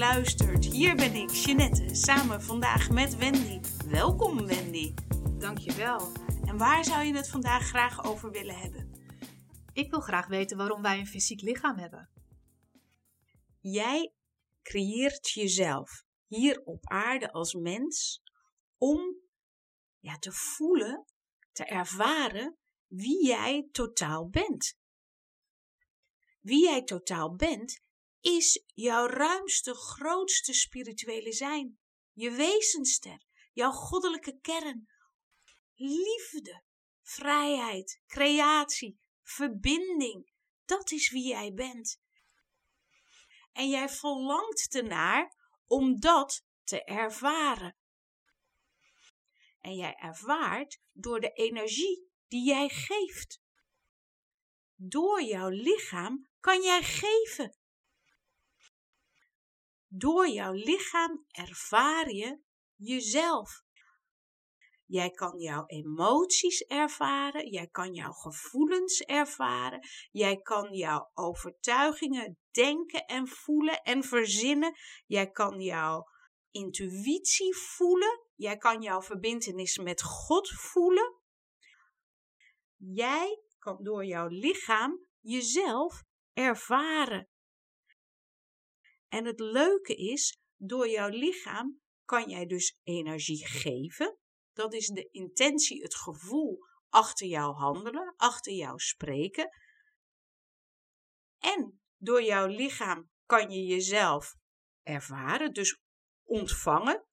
luistert. Hier ben ik, Jeanette, samen vandaag met Wendy. Welkom Wendy. Dankjewel. En waar zou je het vandaag graag over willen hebben? Ik wil graag weten waarom wij een fysiek lichaam hebben. Jij creëert jezelf hier op aarde als mens om ja, te voelen, te ervaren wie jij totaal bent. Wie jij totaal bent, is jouw ruimste, grootste spirituele zijn. Je wezenster, jouw goddelijke kern. Liefde, vrijheid, creatie, verbinding. Dat is wie jij bent. En jij verlangt ernaar om dat te ervaren. En jij ervaart door de energie die jij geeft. Door jouw lichaam kan jij geven. Door jouw lichaam ervaar je jezelf. Jij kan jouw emoties ervaren, jij kan jouw gevoelens ervaren, jij kan jouw overtuigingen denken en voelen en verzinnen, jij kan jouw intuïtie voelen, jij kan jouw verbintenis met God voelen. Jij kan door jouw lichaam jezelf ervaren. En het leuke is, door jouw lichaam kan jij dus energie geven. Dat is de intentie, het gevoel achter jouw handelen, achter jouw spreken. En door jouw lichaam kan je jezelf ervaren, dus ontvangen,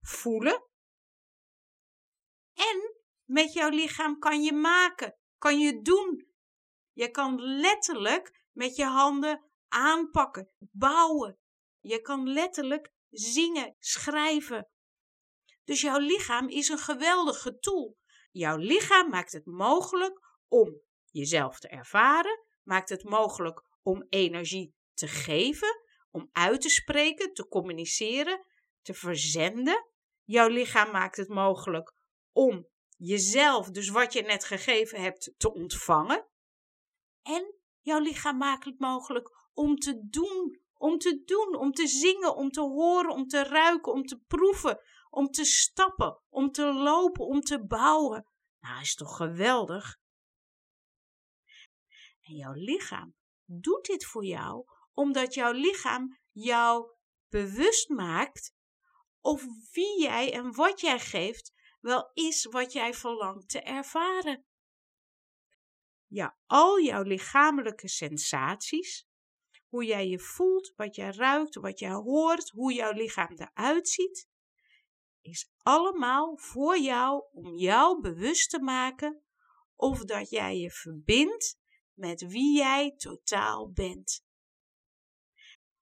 voelen. En met jouw lichaam kan je maken, kan je doen. Je kan letterlijk met je handen aanpakken, bouwen. Je kan letterlijk zingen, schrijven. Dus jouw lichaam is een geweldige tool. Jouw lichaam maakt het mogelijk om jezelf te ervaren, maakt het mogelijk om energie te geven, om uit te spreken, te communiceren, te verzenden. Jouw lichaam maakt het mogelijk om jezelf, dus wat je net gegeven hebt, te ontvangen. En jouw lichaam maakt het mogelijk om te doen, om te doen, om te zingen, om te horen, om te ruiken, om te proeven, om te stappen, om te lopen, om te bouwen. Nou, is toch geweldig? En jouw lichaam doet dit voor jou omdat jouw lichaam jou bewust maakt of wie jij en wat jij geeft wel is wat jij verlangt te ervaren. Ja, al jouw lichamelijke sensaties, hoe jij je voelt, wat jij ruikt, wat jij hoort, hoe jouw lichaam eruit ziet, is allemaal voor jou om jou bewust te maken of dat jij je verbindt met wie jij totaal bent.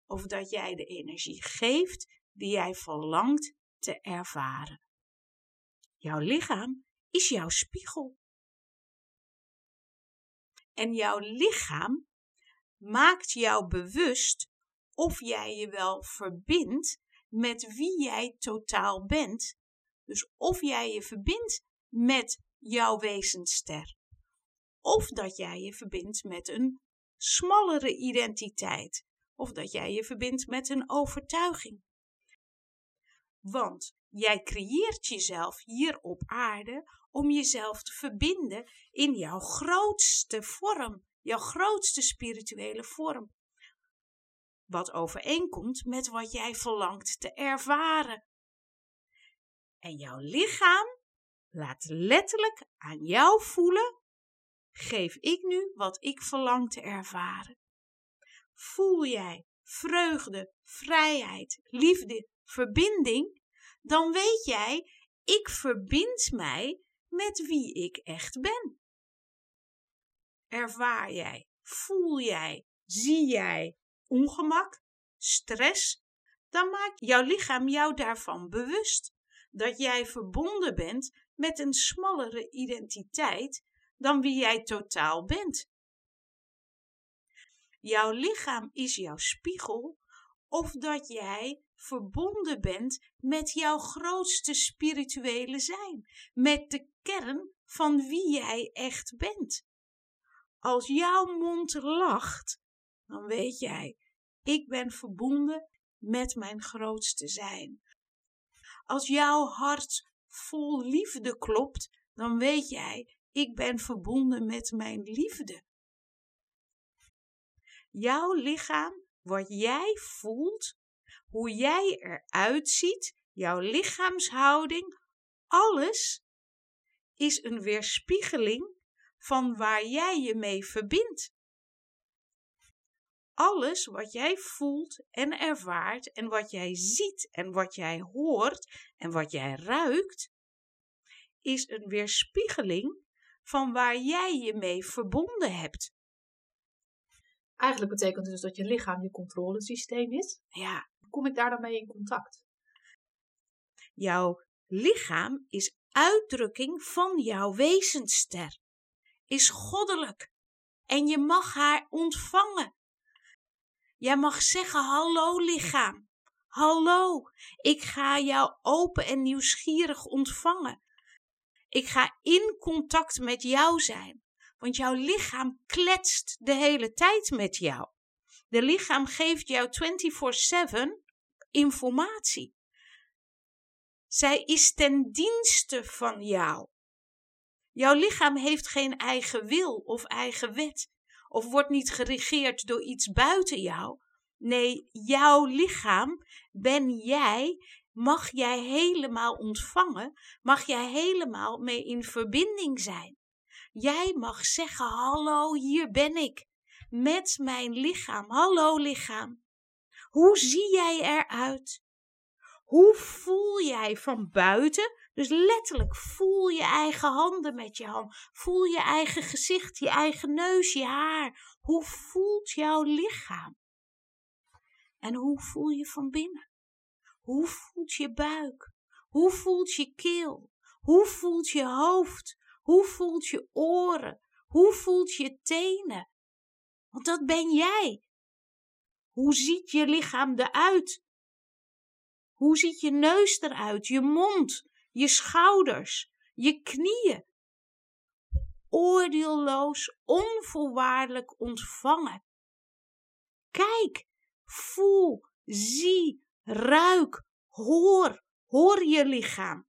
Of dat jij de energie geeft die jij verlangt te ervaren. Jouw lichaam is jouw spiegel. En jouw lichaam maakt jou bewust of jij je wel verbindt met wie jij totaal bent. Dus of jij je verbindt met jouw wezenster. Of dat jij je verbindt met een smallere identiteit. Of dat jij je verbindt met een overtuiging. Want jij creëert jezelf hier op aarde om jezelf te verbinden in jouw grootste vorm, jouw grootste spirituele vorm. Wat overeenkomt met wat jij verlangt te ervaren. En jouw lichaam laat letterlijk aan jou voelen: geef ik nu wat ik verlang te ervaren. Voel jij vreugde, vrijheid, liefde, verbinding, dan weet jij, ik verbind mij met wie ik echt ben. Ervaar jij, voel jij, zie jij ongemak, stress, dan maakt jouw lichaam jou daarvan bewust dat jij verbonden bent met een smallere identiteit dan wie jij totaal bent. Jouw lichaam is jouw spiegel of dat jij verbonden bent met jouw grootste spirituele zijn, met de kern van wie jij echt bent. Als jouw mond lacht, dan weet jij, ik ben verbonden met mijn grootste zijn. Als jouw hart vol liefde klopt, dan weet jij, ik ben verbonden met mijn liefde. Jouw lichaam, wat jij voelt, hoe jij eruit ziet, jouw lichaamshouding, alles is een weerspiegeling van waar jij je mee verbindt. Alles wat jij voelt en ervaart en wat jij ziet en wat jij hoort en wat jij ruikt, is een weerspiegeling van waar jij je mee verbonden hebt. Eigenlijk betekent het dus dat je lichaam je controlesysteem is. Ja, Hoe kom ik daar dan mee in contact? jouw lichaam is uitdrukking van jouw wezensster, is goddelijk en je mag haar ontvangen. Jij mag zeggen: Hallo lichaam, hallo, ik ga jou open en nieuwsgierig ontvangen. Ik ga in contact met jou zijn, want jouw lichaam kletst de hele tijd met jou. De lichaam geeft jou 24/7 informatie. Zij is ten dienste van jou. Jouw lichaam heeft geen eigen wil of eigen wet, of wordt niet geregeerd door iets buiten jou. Nee, jouw lichaam ben jij, mag jij helemaal ontvangen, mag jij helemaal mee in verbinding zijn. Jij mag zeggen: Hallo, hier ben ik, met mijn lichaam. Hallo, lichaam. Hoe zie jij eruit? Hoe voel jij van buiten? Dus letterlijk voel je eigen handen met je hand. Voel je eigen gezicht, je eigen neus, je haar. Hoe voelt jouw lichaam? En hoe voel je van binnen? Hoe voelt je buik? Hoe voelt je keel? Hoe voelt je hoofd? Hoe voelt je oren? Hoe voelt je tenen? Want dat ben jij. Hoe ziet je lichaam eruit? Hoe ziet je neus eruit? Je mond, je schouders, je knieën? Oordeelloos, onvoorwaardelijk ontvangen. Kijk, voel, zie, ruik, hoor, hoor je lichaam.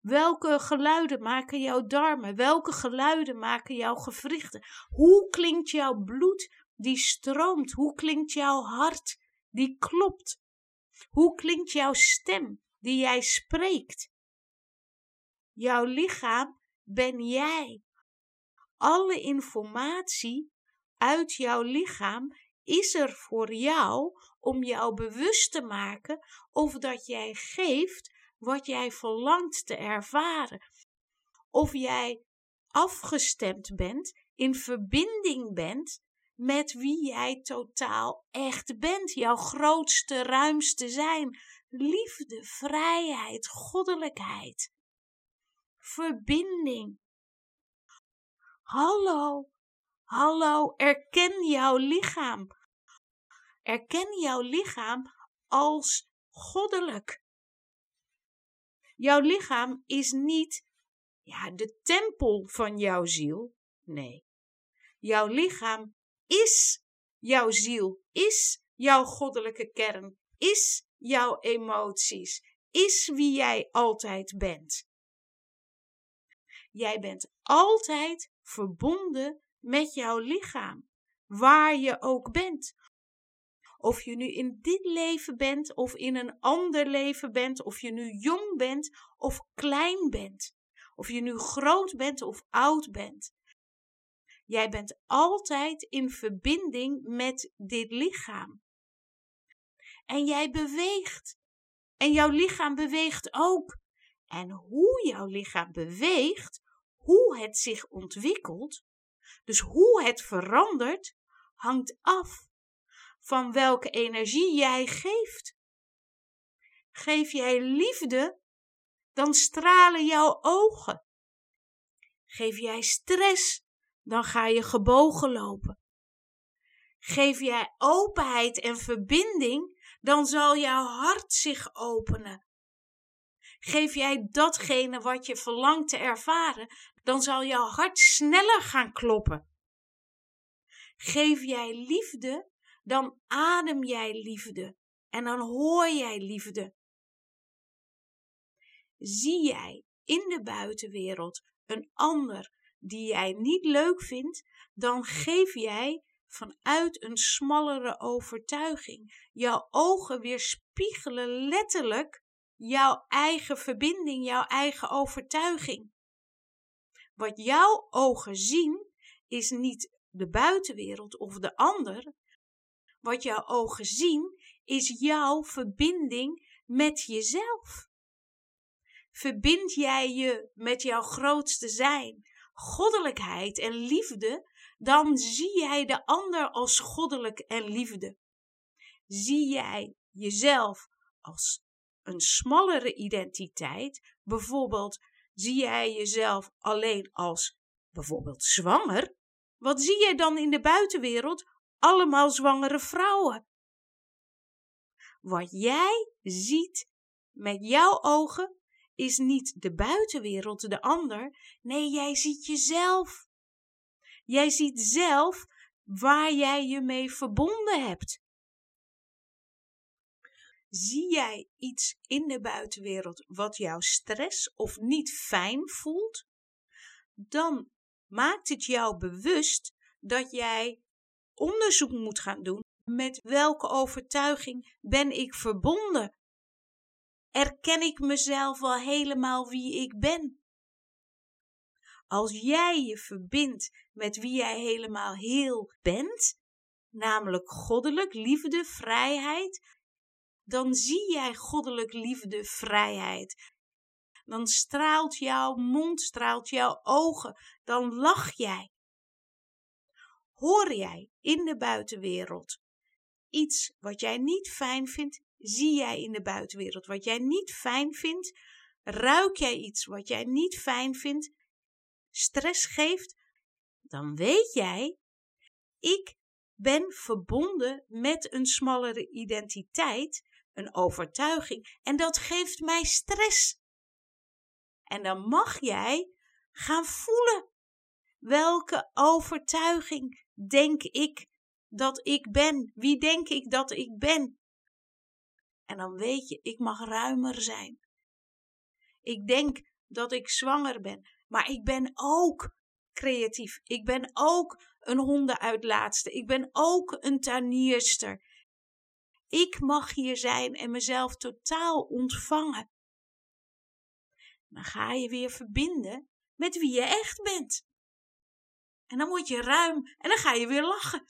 Welke geluiden maken jouw darmen? Welke geluiden maken jouw gewrichten? Hoe klinkt jouw bloed die stroomt? Hoe klinkt jouw hart die klopt? Hoe klinkt jouw stem die jij spreekt? Jouw lichaam ben jij. Alle informatie uit jouw lichaam is er voor jou om jou bewust te maken of dat jij geeft wat jij verlangt te ervaren. Of jij afgestemd bent, in verbinding bent met wie jij totaal echt bent. Jouw grootste, ruimste zijn. Liefde, vrijheid, goddelijkheid. Verbinding. Hallo, hallo, erken jouw lichaam. Erken jouw lichaam als goddelijk. Jouw lichaam is niet ja, de tempel van jouw ziel. Nee. Jouw lichaam is jouw ziel, is jouw goddelijke kern, is jouw emoties, is wie jij altijd bent. Jij bent altijd verbonden met jouw lichaam, waar je ook bent. Of je nu in dit leven bent of in een ander leven bent, of je nu jong bent of klein bent, of je nu groot bent of oud bent. Jij bent altijd in verbinding met dit lichaam. En jij beweegt. En jouw lichaam beweegt ook. En hoe jouw lichaam beweegt, hoe het zich ontwikkelt, dus hoe het verandert, hangt af van welke energie jij geeft. Geef jij liefde, dan stralen jouw ogen. Geef jij stress, dan ga je gebogen lopen. Geef jij openheid en verbinding, dan zal jouw hart zich openen. Geef jij datgene wat je verlangt te ervaren, dan zal jouw hart sneller gaan kloppen. Geef jij liefde, dan adem jij liefde. En dan hoor jij liefde. Zie jij in de buitenwereld een ander die jij niet leuk vindt, dan geef jij vanuit een smallere overtuiging. Jouw ogen weerspiegelen letterlijk jouw eigen verbinding, jouw eigen overtuiging. Wat jouw ogen zien is niet de buitenwereld of de ander. Wat jouw ogen zien is jouw verbinding met jezelf. Verbind jij je met jouw grootste zijn, goddelijkheid en liefde, dan zie jij de ander als goddelijk en liefde. Zie jij jezelf als een smallere identiteit, bijvoorbeeld zie jij jezelf alleen als bijvoorbeeld zwanger, wat zie je dan in de buitenwereld? Allemaal zwangere vrouwen. Wat jij ziet met jouw ogen is niet de buitenwereld, de ander. Nee, jij ziet jezelf. Jij ziet zelf waar jij je mee verbonden hebt. Zie jij iets in de buitenwereld wat jou stress of niet fijn voelt? Dan maakt het jou bewust dat jij onderzoek moet gaan doen met welke overtuiging ben ik verbonden? Erken ik mezelf wel helemaal wie ik ben? Als jij je verbindt met wie jij helemaal heel bent, namelijk goddelijk, liefde, vrijheid, dan zie jij goddelijk, liefde, vrijheid. Dan straalt jouw mond, straalt jouw ogen, dan lach jij. Hoor jij in de buitenwereld iets wat jij niet fijn vindt, zie jij in de buitenwereld wat jij niet fijn vindt, ruik jij iets wat jij niet fijn vindt, stress geeft, dan weet jij, ik ben verbonden met een smallere identiteit, een overtuiging, en dat geeft mij stress. En dan mag jij gaan voelen. Welke overtuiging denk ik dat ik ben? Wie denk ik dat ik ben? En dan weet je, ik mag ruimer zijn. Ik denk dat ik zwanger ben, maar ik ben ook creatief. Ik ben ook een hondenuitlaatste. Ik ben ook een tuinierster. Ik mag hier zijn en mezelf totaal ontvangen. Dan ga je weer verbinden met wie je echt bent. En dan word je ruim en dan ga je weer lachen.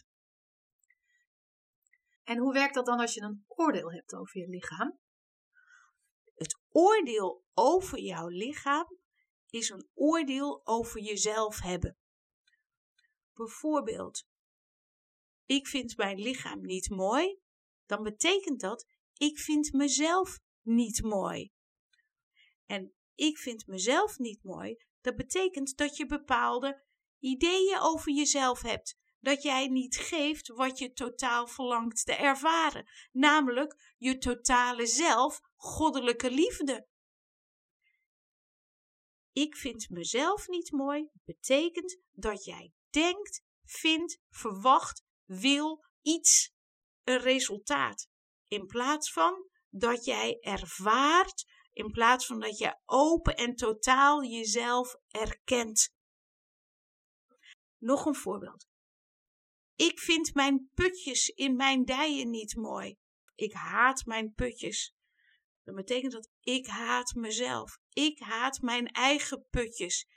En hoe werkt dat dan als je een oordeel hebt over je lichaam? Het oordeel over jouw lichaam is een oordeel over jezelf hebben. Bijvoorbeeld, ik vind mijn lichaam niet mooi, dan betekent dat ik vind mezelf niet mooi. En ik vind mezelf niet mooi, dat betekent dat je bepaalde ideeën over jezelf hebt. Dat jij niet geeft wat je totaal verlangt te ervaren, namelijk je totale zelf, goddelijke liefde. Ik vind mezelf niet mooi, betekent dat jij denkt, vindt, verwacht, wil iets, een resultaat. In plaats van dat jij ervaart in plaats van dat je open en totaal jezelf erkent. Nog een voorbeeld. Ik vind mijn putjes in mijn dijen niet mooi. Ik haat mijn putjes. Dat betekent dat ik haat mezelf. Ik haat mijn eigen putjes.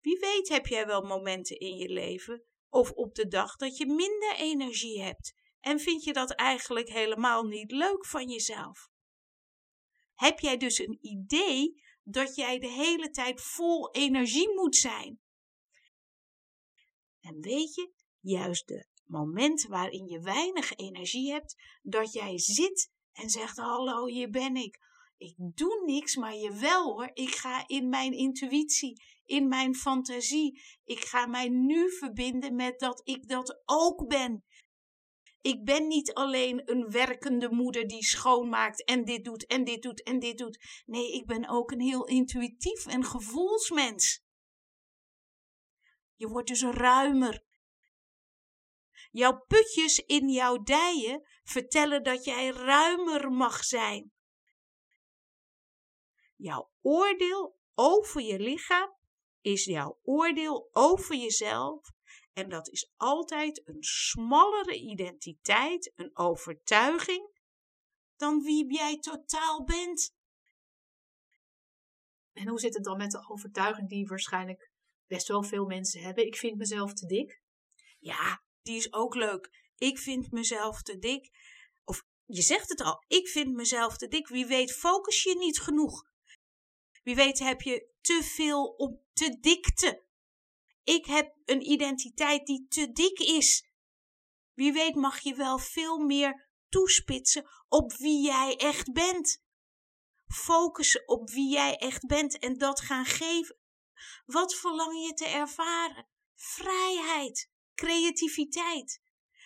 Wie weet heb jij wel momenten in je leven of op de dag dat je minder energie hebt en vind je dat eigenlijk helemaal niet leuk van jezelf heb jij dus een idee dat jij de hele tijd vol energie moet zijn. En weet je, juist de momenten waarin je weinig energie hebt, dat jij zit en zegt: Hallo, hier ben ik. Ik doe niks, maar je wel hoor. Ik ga in mijn intuïtie, in mijn fantasie. Ik ga mij nu verbinden met dat ik dat ook ben. Ik ben niet alleen een werkende moeder die schoonmaakt en dit doet en dit doet en dit doet. Nee, ik ben ook een heel intuïtief en gevoelsmens. Je wordt dus ruimer. Jouw putjes in jouw dijen vertellen dat jij ruimer mag zijn. Jouw oordeel over je lichaam is jouw oordeel over jezelf. En dat is altijd een smallere identiteit, een overtuiging, dan wie jij totaal bent. En hoe zit het dan met de overtuiging die waarschijnlijk best wel veel mensen hebben? Ik vind mezelf te dik. Ja, die is ook leuk. Ik vind mezelf te dik. Of je zegt het al, ik vind mezelf te dik. Wie weet, focus je niet genoeg. Wie weet, heb je te veel op te dikte. Ik heb een identiteit die te dik is. Wie weet, mag je wel veel meer toespitsen op wie jij echt bent. Focussen op wie jij echt bent en dat gaan geven. Wat verlang je te ervaren? Vrijheid, creativiteit.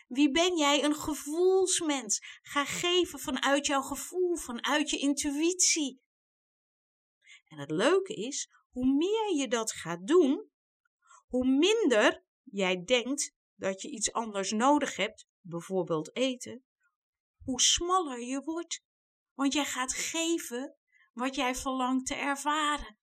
Wie ben jij? Een gevoelsmens. Ga geven vanuit jouw gevoel, vanuit je intuïtie. En het leuke is, hoe meer je dat gaat doen, hoe minder jij denkt dat je iets anders nodig hebt, bijvoorbeeld eten, hoe smaller je wordt. Want jij gaat geven wat jij verlangt te ervaren.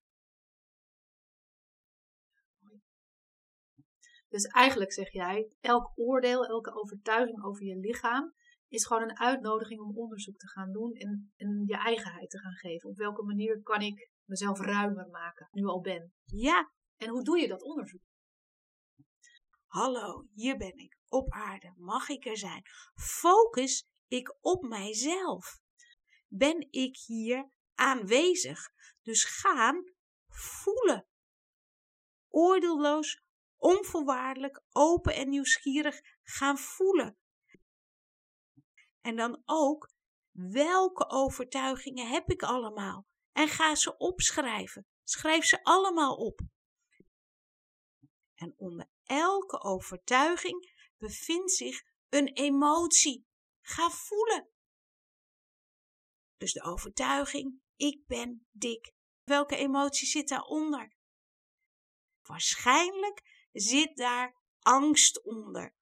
Dus eigenlijk zeg jij, elk oordeel, elke overtuiging over je lichaam is gewoon een uitnodiging om onderzoek te gaan doen en, en je eigenheid te gaan geven. Op welke manier kan ik mezelf ruimer maken, nu al ben? Ja. En hoe doe je dat onderzoek? Hallo, hier ben ik, op aarde, mag ik er zijn? Focus ik op mijzelf? Ben ik hier aanwezig? Dus gaan voelen. Oordeelloos, onvoorwaardelijk, open en nieuwsgierig gaan voelen. En dan ook, welke overtuigingen heb ik allemaal? En ga ze opschrijven. Schrijf ze allemaal op. En onder elke overtuiging bevindt zich een emotie. Ga voelen. Dus de overtuiging, ik ben dik. Welke emotie zit daaronder? Waarschijnlijk zit daar angst onder.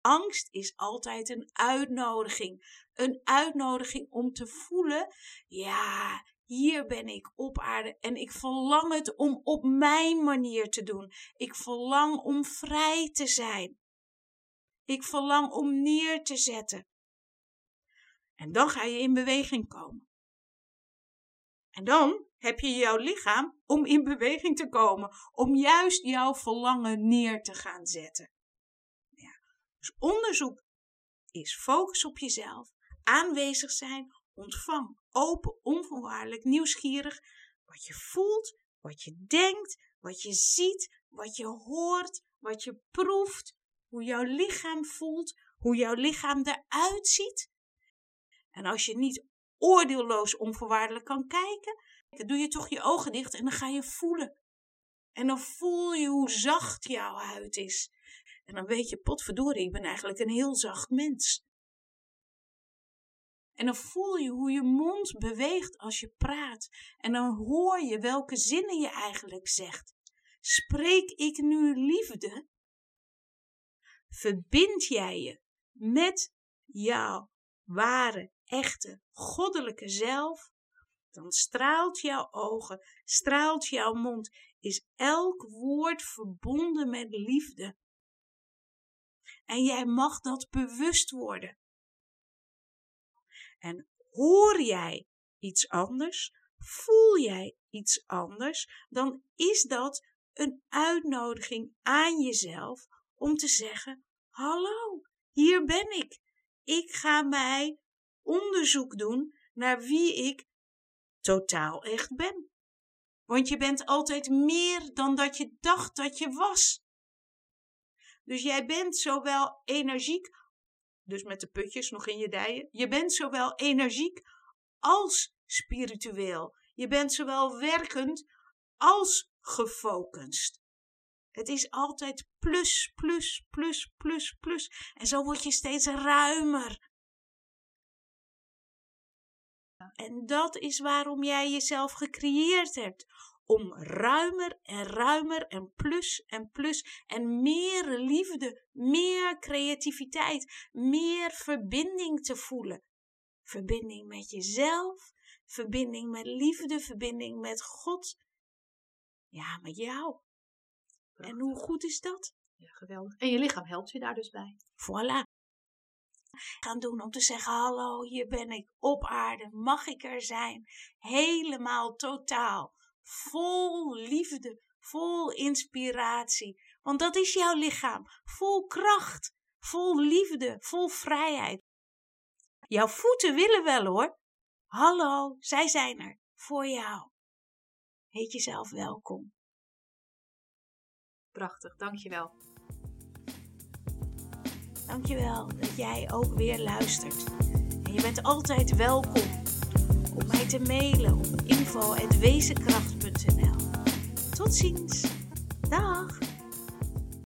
Angst is altijd een uitnodiging. Een uitnodiging om te voelen, ja, hier ben ik op aarde en ik verlang het om op mijn manier te doen. Ik verlang om vrij te zijn. Ik verlang om neer te zetten. En dan ga je in beweging komen. En dan heb je jouw lichaam om in beweging te komen, om juist jouw verlangen neer te gaan zetten. Ja. Dus onderzoek is focus op jezelf, aanwezig zijn, ontvang, open, onvoorwaardelijk, nieuwsgierig, wat je voelt, wat je denkt, wat je ziet, wat je hoort, wat je proeft, hoe jouw lichaam voelt, hoe jouw lichaam eruit ziet. En als je niet oordeelloos onvoorwaardelijk kan kijken, dan doe je toch je ogen dicht en dan ga je voelen. En dan voel je hoe zacht jouw huid is. En dan weet je, potverdorie, ik ben eigenlijk een heel zacht mens. En dan voel je hoe je mond beweegt als je praat. En dan hoor je welke zinnen je eigenlijk zegt. Spreek ik nu liefde? Verbind jij je met jouw ware, echte, goddelijke zelf? Dan straalt jouw ogen, straalt jouw mond, is elk woord verbonden met liefde. En jij mag dat bewust worden. En hoor jij iets anders, voel jij iets anders, dan is dat een uitnodiging aan jezelf om te zeggen: Hallo, hier ben ik. Ik ga mij onderzoek doen naar wie ik totaal echt ben. Want je bent altijd meer dan dat je dacht dat je was. Dus jij bent zowel energiek dus met de putjes nog in je dijen. Je bent zowel energiek als spiritueel. Je bent zowel werkend als gefocust. Het is altijd plus, plus, plus, plus, plus. En zo word je steeds ruimer. En dat is waarom jij jezelf gecreëerd hebt. Om ruimer en ruimer en plus en plus en meer liefde, meer creativiteit, meer verbinding te voelen. Verbinding met jezelf, verbinding met liefde, verbinding met God. Ja, met jou. En hoe goed is dat? Ja, geweldig. En je lichaam helpt je daar dus bij. Voilà. Gaan doen om te zeggen: Hallo, hier ben ik op aarde. Mag ik er zijn? Helemaal totaal. Vol liefde, vol inspiratie. Want dat is jouw lichaam. Vol kracht, vol liefde, vol vrijheid. Jouw voeten willen wel hoor. Hallo, zij zijn er voor jou. Heet jezelf welkom. Prachtig, dankjewel. Dankjewel dat jij ook weer luistert. En je bent altijd welkom om mij te mailen op info.wezenkracht.nl. Tot ziens. Dag.